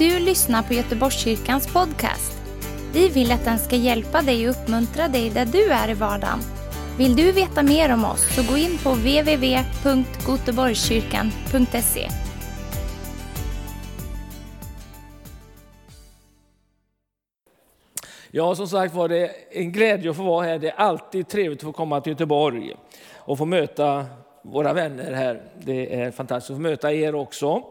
du lyssnar på Göteborgskyrkans podcast. Vi vill att den ska hjälpa dig och uppmuntra dig där du är i vardagen. Vill du veta mer om oss så gå in på www.goteborgskyrkan.se. Ja, som sagt var det en glädje att få vara här. Det är alltid trevligt att få komma till Göteborg och få möta våra vänner här. Det är fantastiskt att få möta er också.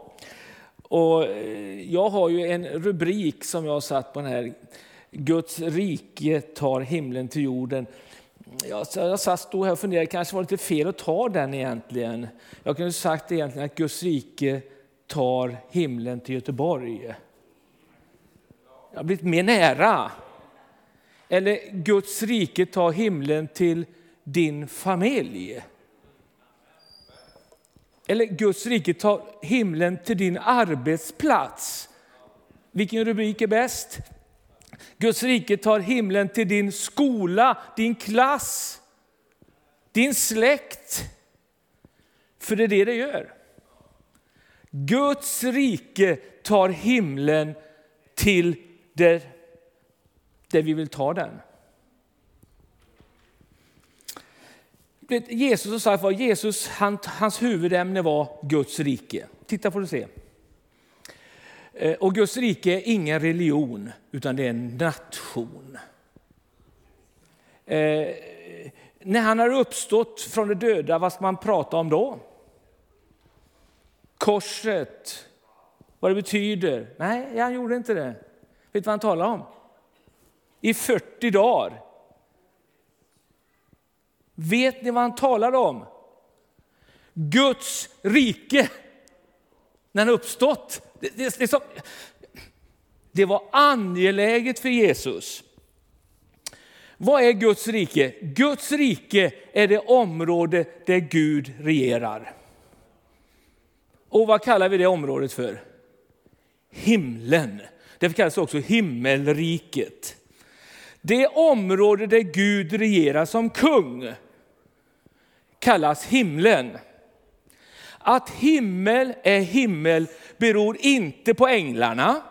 Och eh, jag har ju en rubrik som jag har satt på den här. Guds rike tar himlen till jorden. Jag, jag satt, stod här och funderade, kanske var det lite fel att ta den egentligen. Jag kunde sagt egentligen att Guds rike tar himlen till Göteborg. Jag har blivit mer nära. Eller Guds rike tar himlen till din familj. Eller Guds rike tar himlen till din arbetsplats. Vilken rubrik är bäst? Guds rike tar himlen till din skola, din klass, din släkt. För det är det det gör. Guds rike tar himlen till där, där vi vill ta den. Jesus, och sagt var, Jesus han, hans huvudämne var Guds rike. Titta får du se. Eh, och Guds rike är ingen religion, utan det är en nation. Eh, när han har uppstått från de döda, vad ska man prata om då? Korset, vad det betyder. Nej, han gjorde inte det. Vet du vad han talar om? I 40 dagar Vet ni vad han talade om? Guds rike. När han uppstått. Det, det, det, som, det var angeläget för Jesus. Vad är Guds rike? Guds rike är det område där Gud regerar. Och vad kallar vi det området för? Himlen. Därför kallas det också himmelriket. Det område där Gud regerar som kung kallas himlen. Att himmel är himmel beror inte på änglarna,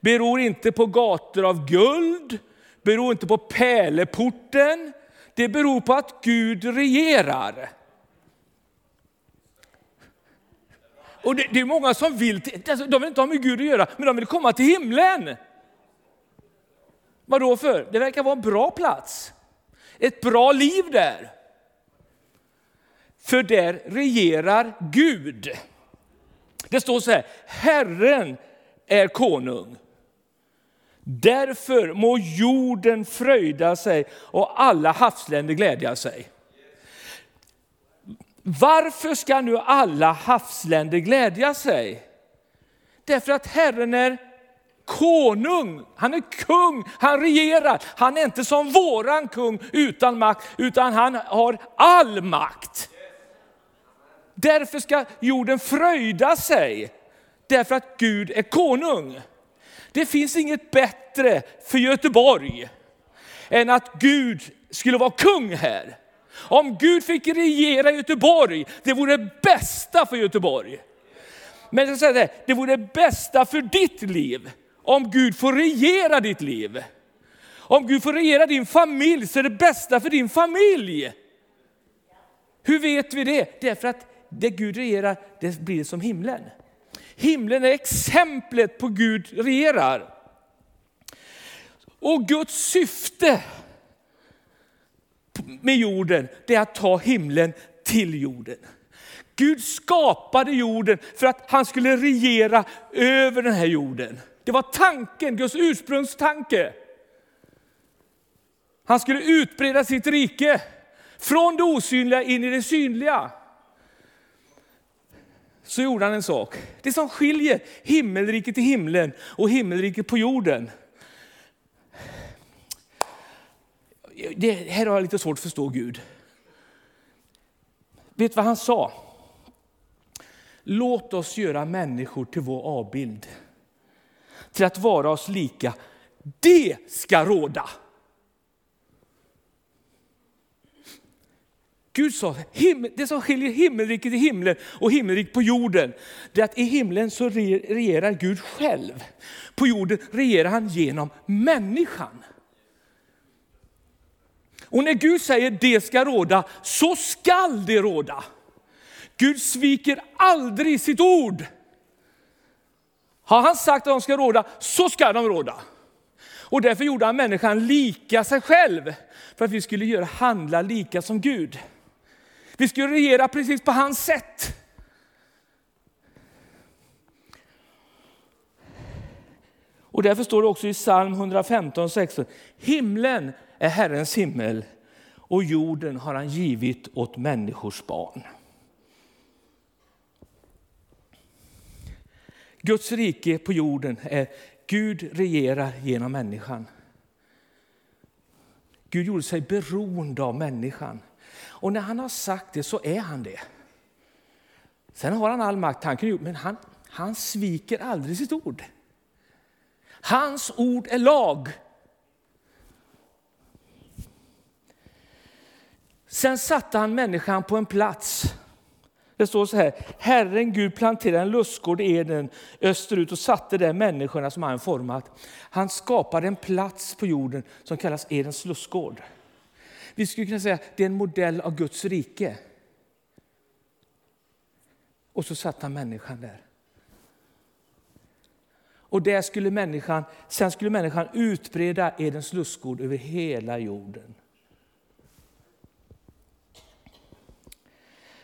beror inte på gator av guld, beror inte på pärleporten. Det beror på att Gud regerar. Och det, det, är många som vill, alltså, de vill inte ha med Gud att göra, men de vill komma till himlen. Vad då för? Det verkar vara en bra plats. Ett bra liv där. För där regerar Gud. Det står så här, Herren är konung. Därför må jorden fröjda sig och alla havsländer glädja sig. Varför ska nu alla havsländer glädja sig? Därför att Herren är konung, han är kung, han regerar. Han är inte som våran kung utan makt, utan han har all makt. Därför ska jorden fröjda sig, därför att Gud är konung. Det finns inget bättre för Göteborg än att Gud skulle vara kung här. Om Gud fick regera Göteborg, det vore det bästa för Göteborg. Men jag säger det, det vore det bästa för ditt liv, om Gud får regera ditt liv. Om Gud får regera din familj så är det bästa för din familj. Hur vet vi det? Därför att där Gud regerar, det blir som himlen. Himlen är exemplet på Gud regerar. Och Guds syfte med jorden, det är att ta himlen till jorden. Gud skapade jorden för att han skulle regera över den här jorden. Det var tanken, Guds ursprungstanke. Han skulle utbreda sitt rike från det osynliga in i det synliga så gjorde han en sak. Det som skiljer himmelriket i himlen och himmelriket på jorden. Det här har jag lite svårt att förstå Gud. Vet vad han sa? Låt oss göra människor till vår avbild. Till att vara oss lika. Det ska råda. Gud sa, det som skiljer himmelriket i himlen och himmelriket på jorden, det är att i himlen så regerar Gud själv. På jorden regerar han genom människan. Och när Gud säger det ska råda, så skall det råda. Gud sviker aldrig sitt ord. Har han sagt att de ska råda, så ska de råda. Och därför gjorde han människan lika sig själv, för att vi skulle göra handla lika som Gud. Vi skulle regera precis på hans sätt. Och därför står det också i psalm 115, 16. Himlen är Herrens himmel och jorden har han givit åt människors barn. Guds rike på jorden är Gud regerar genom människan. Gud gjorde sig beroende av människan. Och när han har sagt det så är han det. Sen har han all makt, han kan, men han, han sviker aldrig sitt ord. Hans ord är lag. Sen satte han människan på en plats. Det står så här, Herren Gud planterade en lustgård i Eden österut och satte där människorna som han format. Han skapade en plats på jorden som kallas Edens lustgård. Vi skulle kunna säga att det är en modell av Guds rike. Och så satte han människan där. Och där skulle människan, sen skulle människan utbreda Edens lustgård över hela jorden.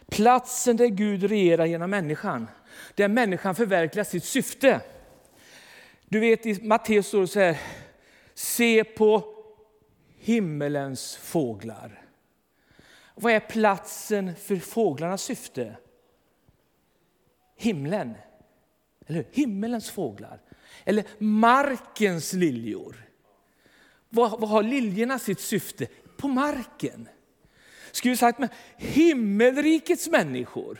Platsen där Gud regerar genom människan, där människan förverkligar sitt syfte. Du vet i Matteus står det så här, se på himmelens fåglar. Vad är platsen för fåglarnas syfte? Himlen. Eller hur? Himmelens fåglar. Eller markens liljor. Vad, vad har liljorna sitt syfte? På marken. Skulle vi sagt med himmelrikets människor.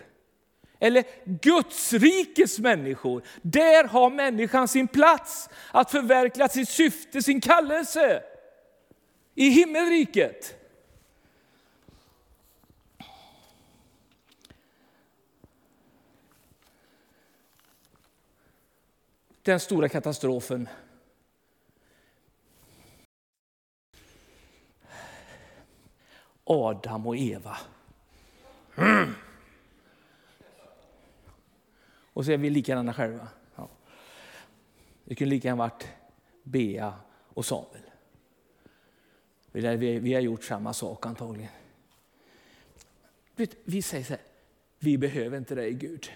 Eller Gudsrikets människor. Där har människan sin plats att förverkliga sitt syfte, sin kallelse. I himmelriket. Den stora katastrofen Adam och Eva. Mm. Och så är vi likadana själva. Ja. Det kunde lika gärna varit Bea och Samuel. Vi har gjort samma sak antagligen. Vi säger så här, vi behöver inte dig Gud.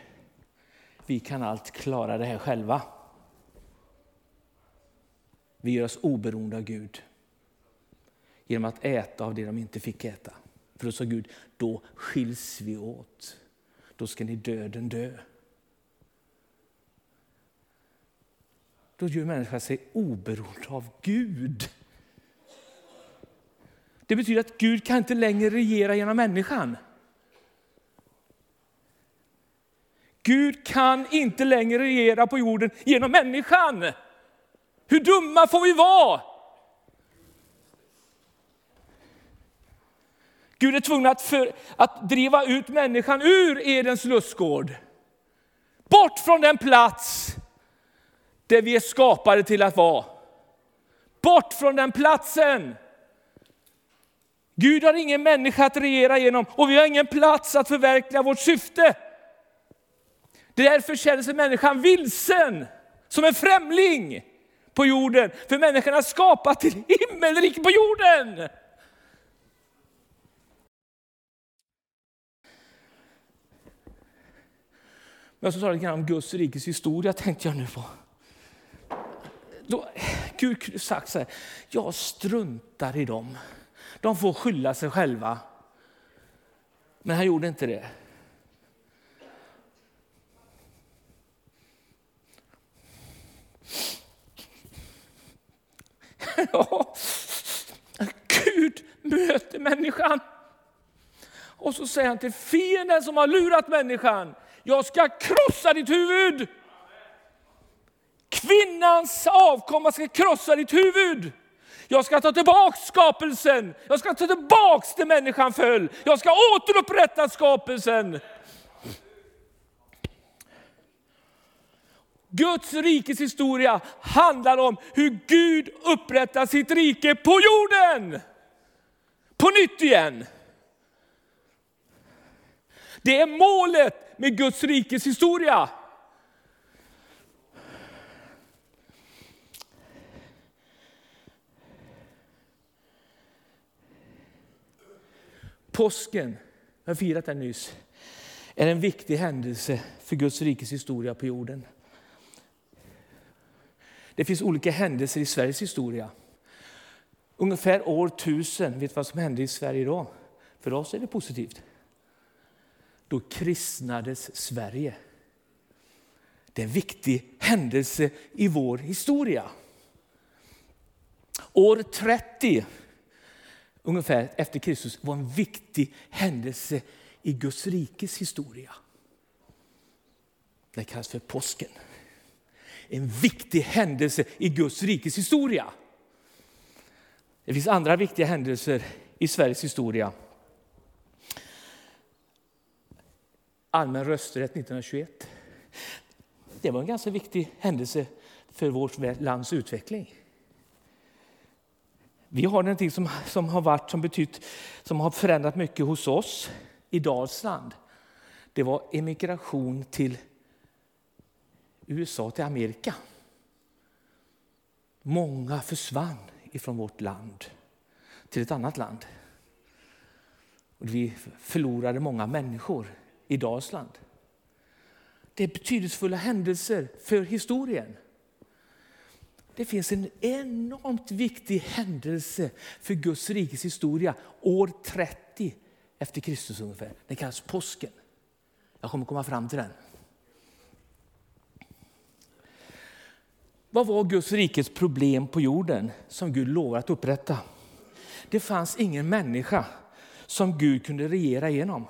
Vi kan allt klara det här själva. Vi gör oss oberoende av Gud genom att äta av det de inte fick äta. För då sa Gud, då skiljs vi åt. Då ska ni döden dö. Då gör människan sig oberoende av Gud. Det betyder att Gud kan inte längre regera genom människan. Gud kan inte längre regera på jorden genom människan. Hur dumma får vi vara? Gud är tvungen att, för, att driva ut människan ur Edens lustgård. Bort från den plats där vi är skapade till att vara. Bort från den platsen. Gud har ingen människa att regera genom och vi har ingen plats att förverkliga vårt syfte. Därför känner sig människan vilsen, som en främling på jorden. För människan är skapad till himmelriket på jorden. Men så tar lite grann om Guds rikes historia tänkte jag nu på. Då, Gud kunde sagt så här, jag struntar i dem. De får skylla sig själva. Men han gjorde inte det. Ja, Gud möter människan. Och så säger han till fienden som har lurat människan, jag ska krossa ditt huvud. Kvinnans avkomma ska krossa ditt huvud. Jag ska ta tillbaks skapelsen. Jag ska ta tillbaks det människan föll. Jag ska återupprätta skapelsen. Guds rikes historia handlar om hur Gud upprättar sitt rike på jorden. På nytt igen. Det är målet med Guds rikes historia. Påsken, jag har firat den nyss, är en viktig händelse för Guds rikes historia på jorden. Det finns olika händelser i Sveriges historia. Ungefär år 1000, vet du vad som hände i Sverige då? För oss är det positivt. Då kristnades Sverige. Det är en viktig händelse i vår historia. År 30 ungefär efter Kristus var en viktig händelse i Guds rikes historia. Det kallas för påsken. En viktig händelse i Guds rikes historia. Det finns andra viktiga händelser i Sveriges historia. Allmän rösträtt 1921. Det var en ganska viktig händelse för vårt lands utveckling. Vi har någonting som, som har varit som betytt, som har förändrat mycket hos oss i Dalsland. Det var emigration till USA, till Amerika. Många försvann ifrån vårt land till ett annat land. Vi förlorade många människor i Dalsland. Det är betydelsefulla händelser för historien. Det finns en enormt viktig händelse för Guds rikes historia år 30 efter Kristus ungefär. Den kallas påsken. Jag kommer komma fram till den. Vad var Guds rikes problem på jorden som Gud lovade att upprätta? Det fanns ingen människa som Gud kunde regera genom.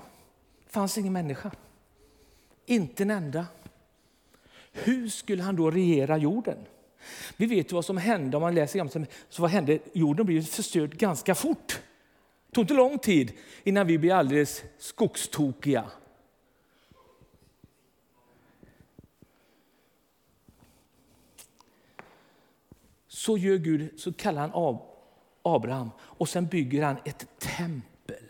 Det fanns ingen människa. Inte en enda. Hur skulle han då regera jorden? Vi vet ju vad som hände om man läser Gamla så vad hände? Jorden blev förstörd ganska fort. Det tog inte lång tid innan vi blev alldeles skogstokiga. Så gör Gud, så kallar han Abraham och sen bygger han ett tempel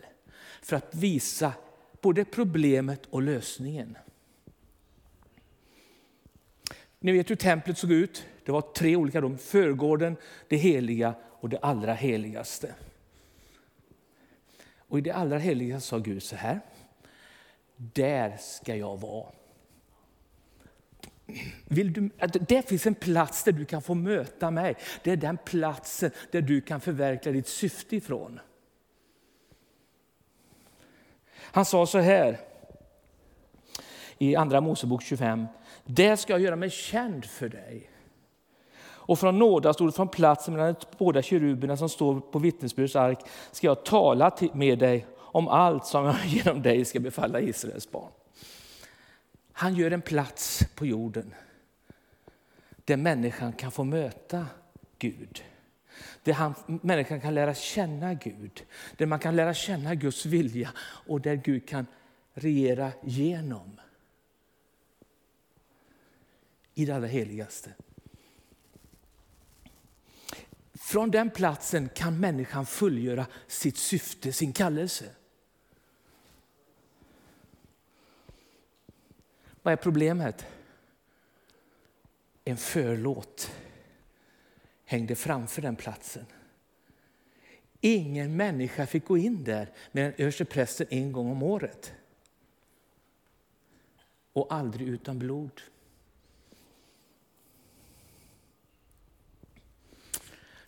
för att visa både problemet och lösningen. Ni vet hur templet såg ut. Det var tre olika rum. Förgården, det heliga och det allra heligaste. Och i det allra heligaste sa Gud så här. Där ska jag vara. Vill du, det finns en plats där du kan få möta mig. Det är den platsen där du kan förverkliga ditt syfte ifrån. Han sa så här i Andra Mosebok 25. Där ska jag göra mig känd för dig. Och från nådastolen, från platsen mellan de båda keruberna som står på vittnesbyrdets ark, ska jag tala med dig om allt som jag genom dig ska befalla Israels barn. Han gör en plats på jorden där människan kan få möta Gud. Där han, människan kan lära känna Gud, där man kan lära känna Guds vilja och där Gud kan regera genom i det allra heligaste. Från den platsen kan människan fullgöra sitt syfte, sin kallelse. Vad är problemet? En förlåt hängde framför den platsen. Ingen människa fick gå in där mer än översteprästen en gång om året. Och aldrig utan blod.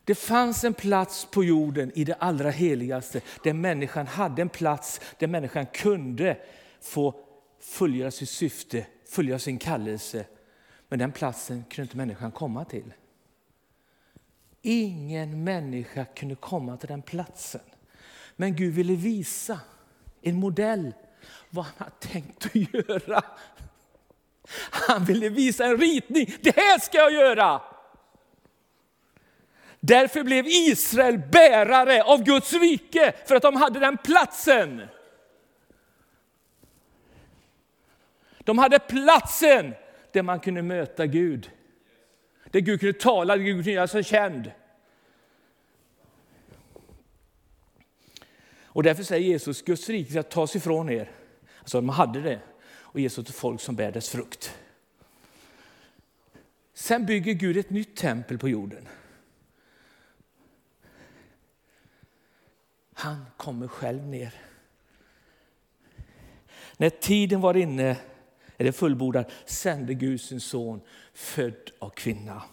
Det fanns en plats på jorden i det allra heligaste där människan hade en plats där människan kunde få fullgöra sitt syfte, fullgöra sin kallelse. Men den platsen kunde inte människan komma till. Ingen människa kunde komma till den platsen. Men Gud ville visa en modell vad han hade tänkt att göra. Han ville visa en ritning. Det här ska jag göra! Därför blev Israel bärare av Guds rike, för att de hade den platsen. De hade platsen där man kunde möta Gud. Där Gud kunde tala, där Gud kunde göra sig känd. Och därför säger Jesus, Guds rike ska tas ifrån er. Alltså de hade det. Och Jesus till folk som bär dess frukt. Sen bygger Gud ett nytt tempel på jorden. Han kommer själv ner. När tiden var inne, eller fullbordad, sände Gud sin son, född av kvinna.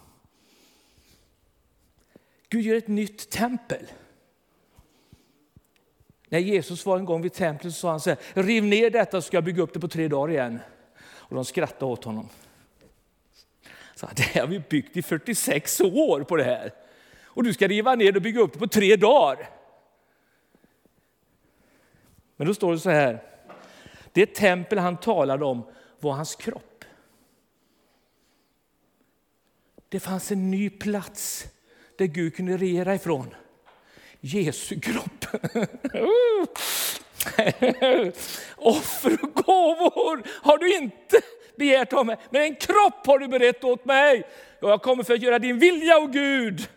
Gud gör ett nytt tempel. När Jesus var en gång vid templet så sa han så här, riv ner detta så ska jag bygga upp det på tre dagar igen. Och de skrattade åt honom. Så det här har vi byggt i 46 år på det här. Och du ska riva ner och bygga upp det på tre dagar. Men då står det så här, det tempel han talade om var hans kropp. Det fanns en ny plats där Gud kunde regera ifrån. Jesu kropp. Offer och gåvor har du inte begärt av mig, men en kropp har du berett åt mig. Och jag kommer för att göra din vilja, o Gud.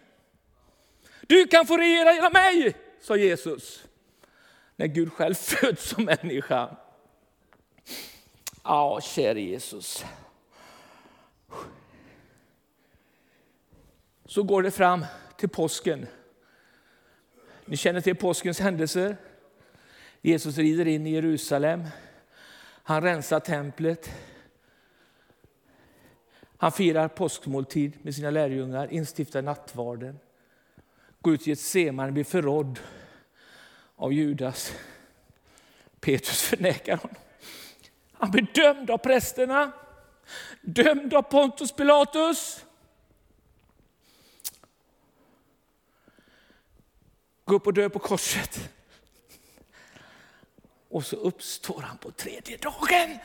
Du kan få regera genom mig, sa Jesus. När Gud själv föds som människa. Ja, käre Jesus. Så går det fram till påsken. Ni känner till påskens händelser. Jesus rider in i Jerusalem. Han rensar templet. Han firar påskmåltid med sina lärjungar, instiftar nattvarden. Går ut i ett seman, blir förrådd av Judas. Petrus förnekar honom. Han blir dömd av prästerna, dömd av Pontus Pilatus. Gå upp och dö på korset. Och så uppstår han på tredje dagen.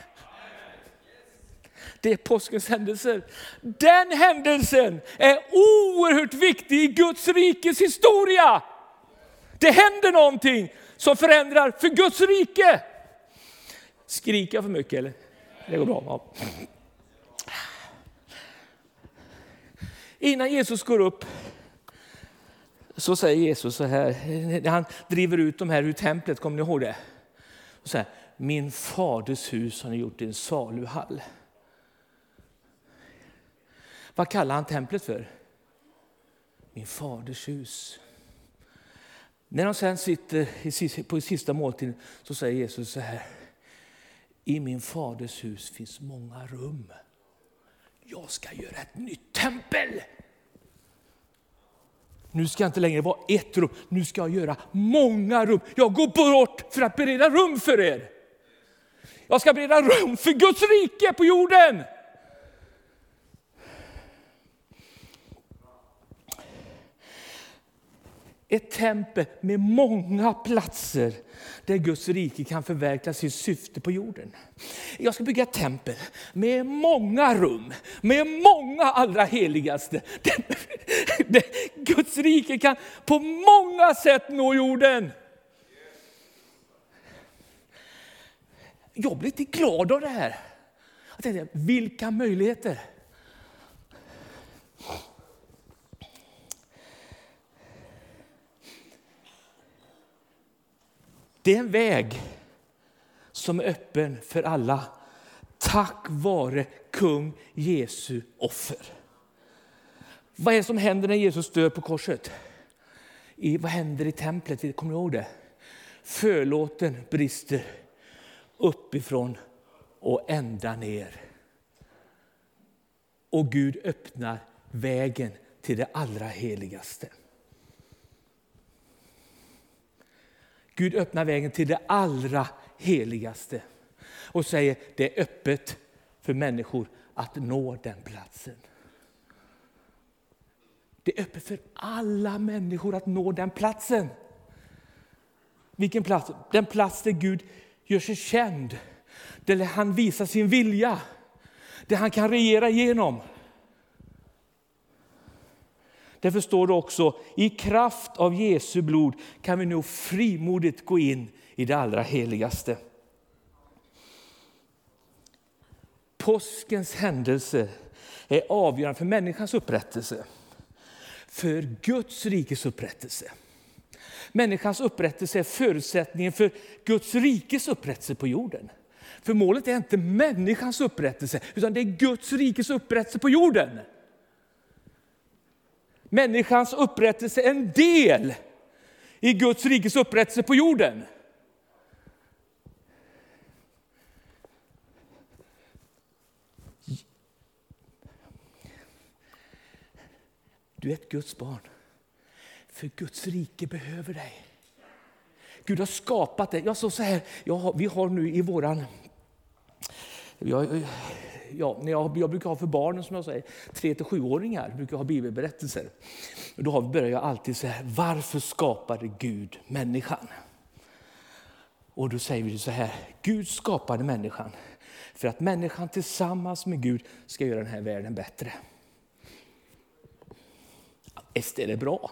Det är påskens händelser. Den händelsen är oerhört viktig i Guds rikes historia. Det händer någonting som förändrar för Guds rike. Skriker jag för mycket eller? Det går bra. Ja. Innan Jesus går upp så säger Jesus så här, när han driver ut de här ur templet, kommer ni ihåg det? Så här, Min faders hus har ni gjort till en saluhall. Vad kallar han templet för? Min faders hus. När de sen sitter på sista måltiden så säger Jesus så här. I min faders hus finns många rum. Jag ska göra ett nytt tempel. Nu ska jag inte längre vara ett rum, nu ska jag göra många rum. Jag går bort för att bereda rum för er. Jag ska bereda rum för Guds rike på jorden. Ett tempel med många platser där Guds rike kan förverkliga sitt syfte på jorden. Jag ska bygga ett tempel med många rum, med många allra heligaste. Guds rike kan på många sätt nå jorden. Jag blir lite glad av det här. Jag tänkte, vilka möjligheter! Det är en väg som är öppen för alla tack vare kung Jesu offer. Vad är det som händer när Jesus dör på korset? I, vad händer i templet? Kommer ni ihåg det? Förlåten brister uppifrån och ända ner. Och Gud öppnar vägen till det allra heligaste. Gud öppnar vägen till det allra heligaste och säger det är öppet för människor att nå den platsen. Det är öppet för alla människor att nå den platsen. Vilken plats? Den plats där Gud gör sig känd, där han visar sin vilja, där han kan regera genom. Därför står det också, i kraft av Jesu blod kan vi nu frimodigt gå in i det allra heligaste. Påskens händelse är avgörande för människans upprättelse, för Guds rikes upprättelse. Människans upprättelse är förutsättningen för Guds rikes upprättelse på jorden. För målet är inte människans upprättelse, utan det är Guds rikes upprättelse på jorden. Människans upprättelse är en del i Guds rikes upprättelse på jorden. Du är ett Guds barn. För Guds rike behöver dig. Gud har skapat dig. Jag sa så här, jag vi har nu i våran... Jag, ja, jag, jag brukar ha för barnen, som jag säger, tre till sjuåringar brukar ha bibelberättelser. Och då börjar jag alltid så här, varför skapade Gud människan? Och då säger vi så här, Gud skapade människan för att människan tillsammans med Gud ska göra den här världen bättre. Visst är det bra?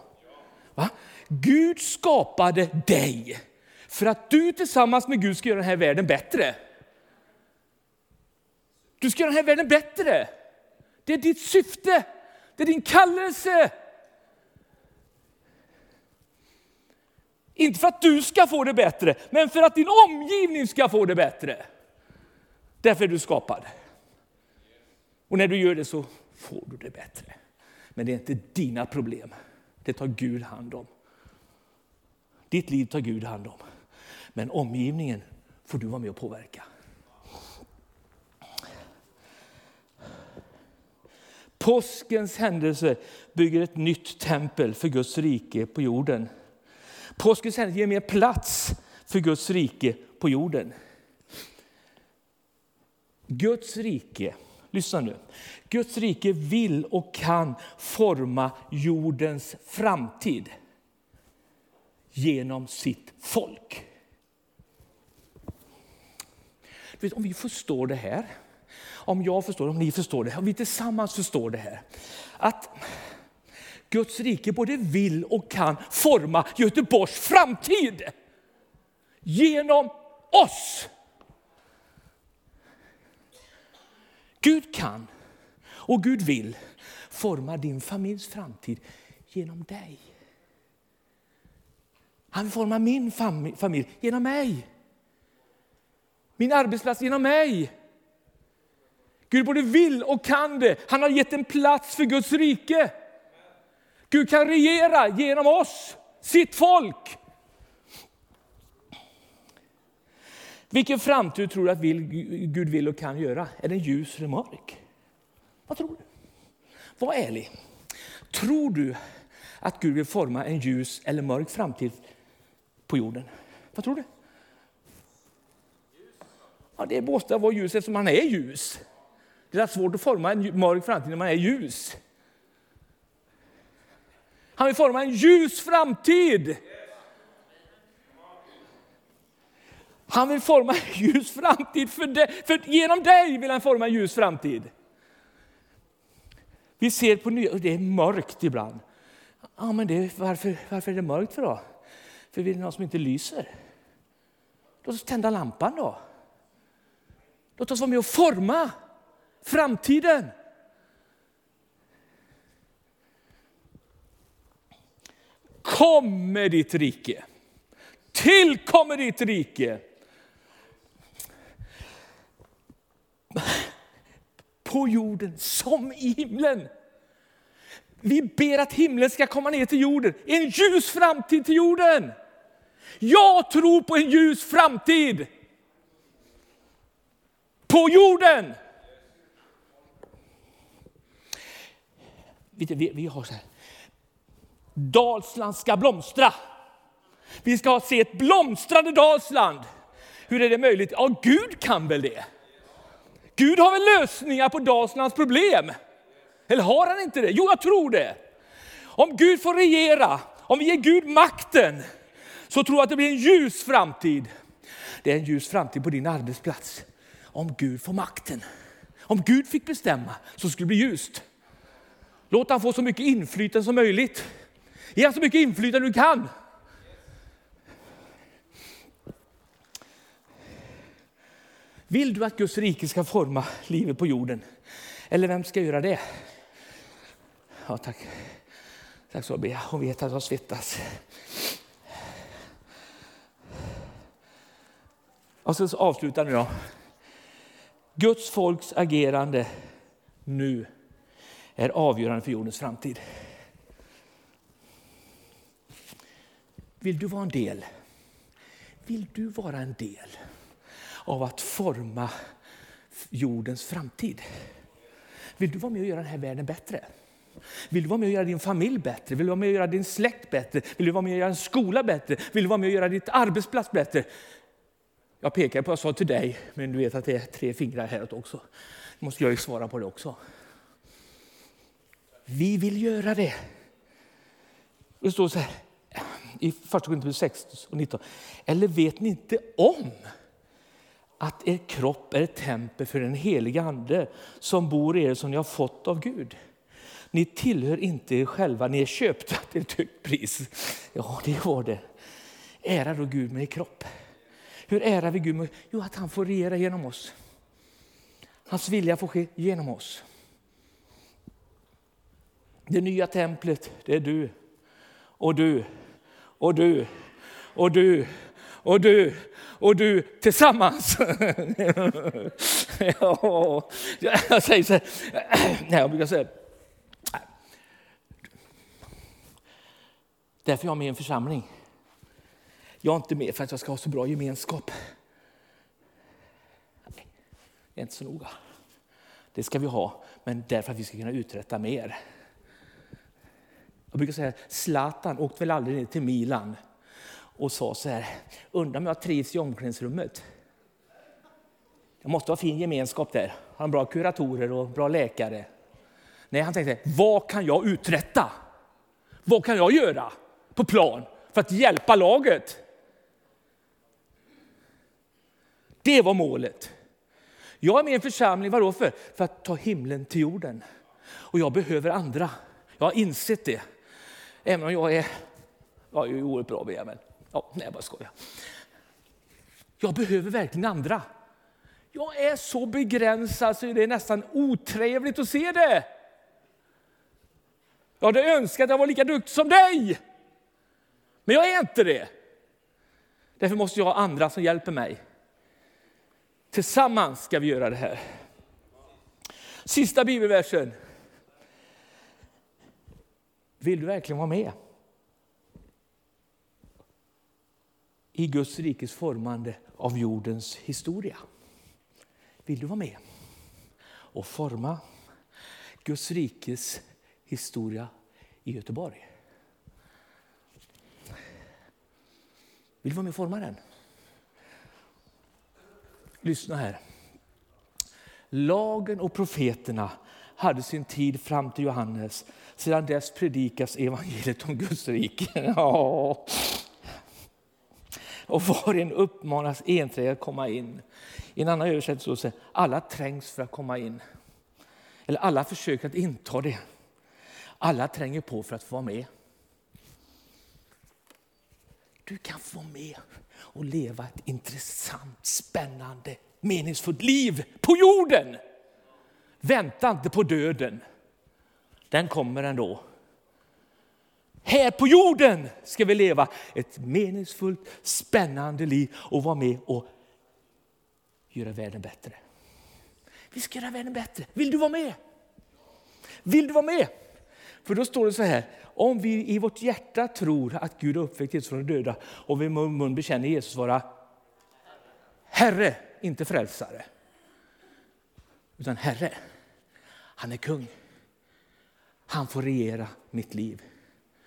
Va? Gud skapade dig för att du tillsammans med Gud ska göra den här världen bättre. Du ska göra den här världen bättre. Det är ditt syfte, det är din kallelse. Inte för att du ska få det bättre, men för att din omgivning ska få det bättre. Därför är du skapad. Och när du gör det så får du det bättre. Men det är inte dina problem. Det tar Gud hand om. Ditt liv tar Gud hand om. Men omgivningen får du vara med och påverka. Påskens händelse bygger ett nytt tempel för Guds rike på jorden. Påskens händelse ger mer plats för Guds rike på jorden. Guds rike Lyssna nu. Guds rike vill och kan forma jordens framtid genom sitt folk. Vet, om vi förstår det här, om jag förstår om ni förstår det, om vi tillsammans förstår det här. Att Guds rike både vill och kan forma Göteborgs framtid genom oss. Gud kan och Gud vill forma din familjs framtid genom dig. Han vill forma min familj genom mig. Min arbetsplats genom mig. Gud både vill och kan det. Han har gett en plats för Guds rike. Gud kan regera genom oss, sitt folk. Vilken framtid tror du att Gud vill och kan göra? Är den ljus eller mörk? Vad tror du? Var ärlig. Tror du att Gud vill forma en ljus eller mörk framtid på jorden? Vad tror du? Ja, det måste vara ljus eftersom han är ljus. Det är svårt att forma en mörk framtid när man är ljus. Han vill forma en ljus framtid. Han vill forma en ljus framtid för, dig, för genom dig vill han forma en ljus framtid. Vi ser på nya, det är mörkt ibland. Ja, men det, varför, varför är det mörkt för då? För vi är någon som inte lyser. Låt oss tända lampan då. Låt oss vara med och forma framtiden. Kom med ditt rike. Tillkommer ditt rike. på jorden som i himlen. Vi ber att himlen ska komma ner till jorden, en ljus framtid till jorden. Jag tror på en ljus framtid. På jorden. Vi, vi har så här. Dalsland ska blomstra. Vi ska se ett blomstrande Dalsland. Hur är det möjligt? Ja, Gud kan väl det. Gud har väl lösningar på Dalslands problem? Eller har han inte det? Jo, jag tror det. Om Gud får regera, om vi ger Gud makten, så tror jag att det blir en ljus framtid. Det är en ljus framtid på din arbetsplats. Om Gud får makten. Om Gud fick bestämma så skulle det bli ljust. Låt han få så mycket inflytande som möjligt. Ge han så mycket inflytande du kan. Vill du att Guds rike ska forma livet på jorden? Eller vem ska göra det? Ja, tack. Tack så mycket. Hon vet att jag svettas. Och så avslutar nu då. Guds folks agerande nu är avgörande för jordens framtid. Vill du vara en del? Vill du vara en del av att forma jordens framtid? Vill du vara med och göra den här världen bättre? Vill du vara med och göra din familj bättre? Vill du vara med och göra din släkt bättre? Vill du vara med och göra en skola bättre? Vill du vara med och göra ditt arbetsplats bättre? Jag pekar på vad jag sa till dig, men du vet att det är tre fingrar häråt också. Då måste jag ju svara på det också. Vi vill göra det. Det står så här i första Korinthierbrevet 6 och 19. Eller vet ni inte om att er kropp är ett tempel för den helige Ande som bor i er som ni har fått av Gud? Ni tillhör inte er själva, ni är köpta till ett högt pris. Ja, det var det. Ära då Gud med er kropp. Hur ärar vi Gud? Med? Jo, att han får regera genom oss. Hans vilja får ske genom oss. Det nya templet, det är du och du och du och du och du och du tillsammans. ja, jag säger så här, jag brukar säga Därför är jag med i en församling. Jag är inte med för att jag ska ha så bra gemenskap. Nej, det är inte så noga. Det ska vi ha, men därför att vi ska kunna uträtta mer. Jag brukar säga Zlatan åkte väl aldrig ner till Milan och sa så här, undrar om jag trivs i omklädningsrummet. Det måste vara fin gemenskap där. Han har bra kuratorer och bra läkare. Nej, han tänkte, vad kan jag uträtta? Vad kan jag göra på plan för att hjälpa laget? Det var målet. Jag är med i en församling, vadå för? För att ta himlen till jorden. Och jag behöver andra. Jag har insett det. Även om jag är, jag är oerhört bra med men ja, nej jag bara skojar. Jag behöver verkligen andra. Jag är så begränsad så det är nästan otrevligt att se det. Jag hade önskat att jag var lika duktig som dig. Men jag är inte det. Därför måste jag ha andra som hjälper mig. Tillsammans ska vi göra det här. Sista bibelversen. Vill du verkligen vara med? I Guds rikes formande av jordens historia. Vill du vara med och forma Guds rikes historia i Göteborg? Vill du vara med och forma den? Lyssna här. Lagen och profeterna hade sin tid fram till Johannes. Sedan dess predikas evangeliet om Guds rike. Ja. Och var och en uppmanas enträget att komma in. I en annan översättning står det alla trängs för att komma in. Eller alla försöker att inta det. Alla tränger på för att få vara med. Du kan få vara med och leva ett intressant, spännande, meningsfullt liv på jorden. Vänta inte på döden. Den kommer ändå. Här på jorden ska vi leva ett meningsfullt, spännande liv och vara med och göra världen bättre. Vi ska göra världen bättre. Vill du vara med? Vill du vara med? För då står det så här, om vi i vårt hjärta tror att Gud har uppväckt Jesus från de döda och vi med mun bekänner Jesus vara Herre, inte frälsare, utan Herre. Han är kung. Han får regera mitt liv.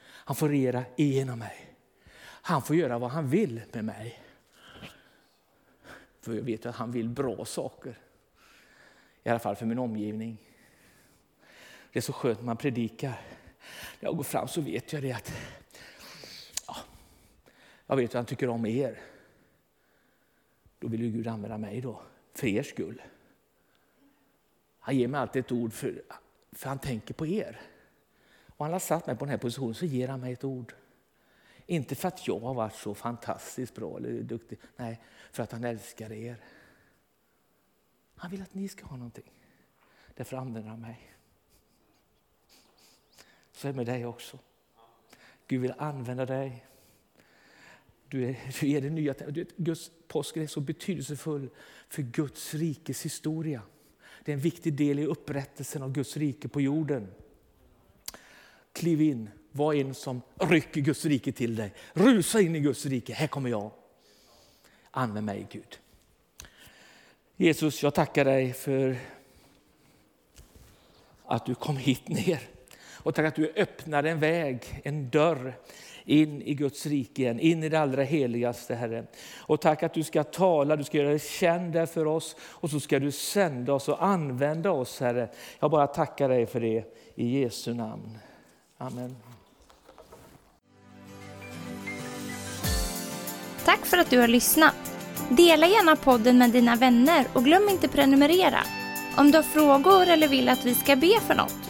Han får regera igenom mig. Han får göra vad han vill med mig. För jag vet att han vill bra saker. I alla fall för min omgivning. Det är så skönt när man predikar. När jag går fram så vet jag det att ja, jag vet att han tycker om er. Då vill ju Gud använda mig då, för er skull. Han ger mig alltid ett ord för, för han tänker på er. Och han har satt mig på den här positionen så ger han mig ett ord. Inte för att jag har varit så fantastiskt bra eller duktig. Nej, för att han älskar er. Han vill att ni ska ha någonting. Därför använder han mig. Så är det med dig också. Gud vill använda dig. Du är, du är det nya. Guds påsken är så betydelsefull för Guds rikes historia. Det är en viktig del i upprättelsen av Guds rike på jorden. Kliv in, var en som rycker Guds rike till dig. Rusa in i Guds rike, här kommer jag. Använd mig Gud. Jesus, jag tackar dig för att du kom hit ner. Och tack att du öppnade en väg, en dörr in i Guds rike igen, in i det allra heligaste Herre. Och tack att du ska tala, du ska göra dig känd där för oss och så ska du sända oss och använda oss Herre. Jag bara tackar dig för det i Jesu namn. Amen. Tack för att du har lyssnat. Dela gärna podden med dina vänner och glöm inte prenumerera. Om du har frågor eller vill att vi ska be för något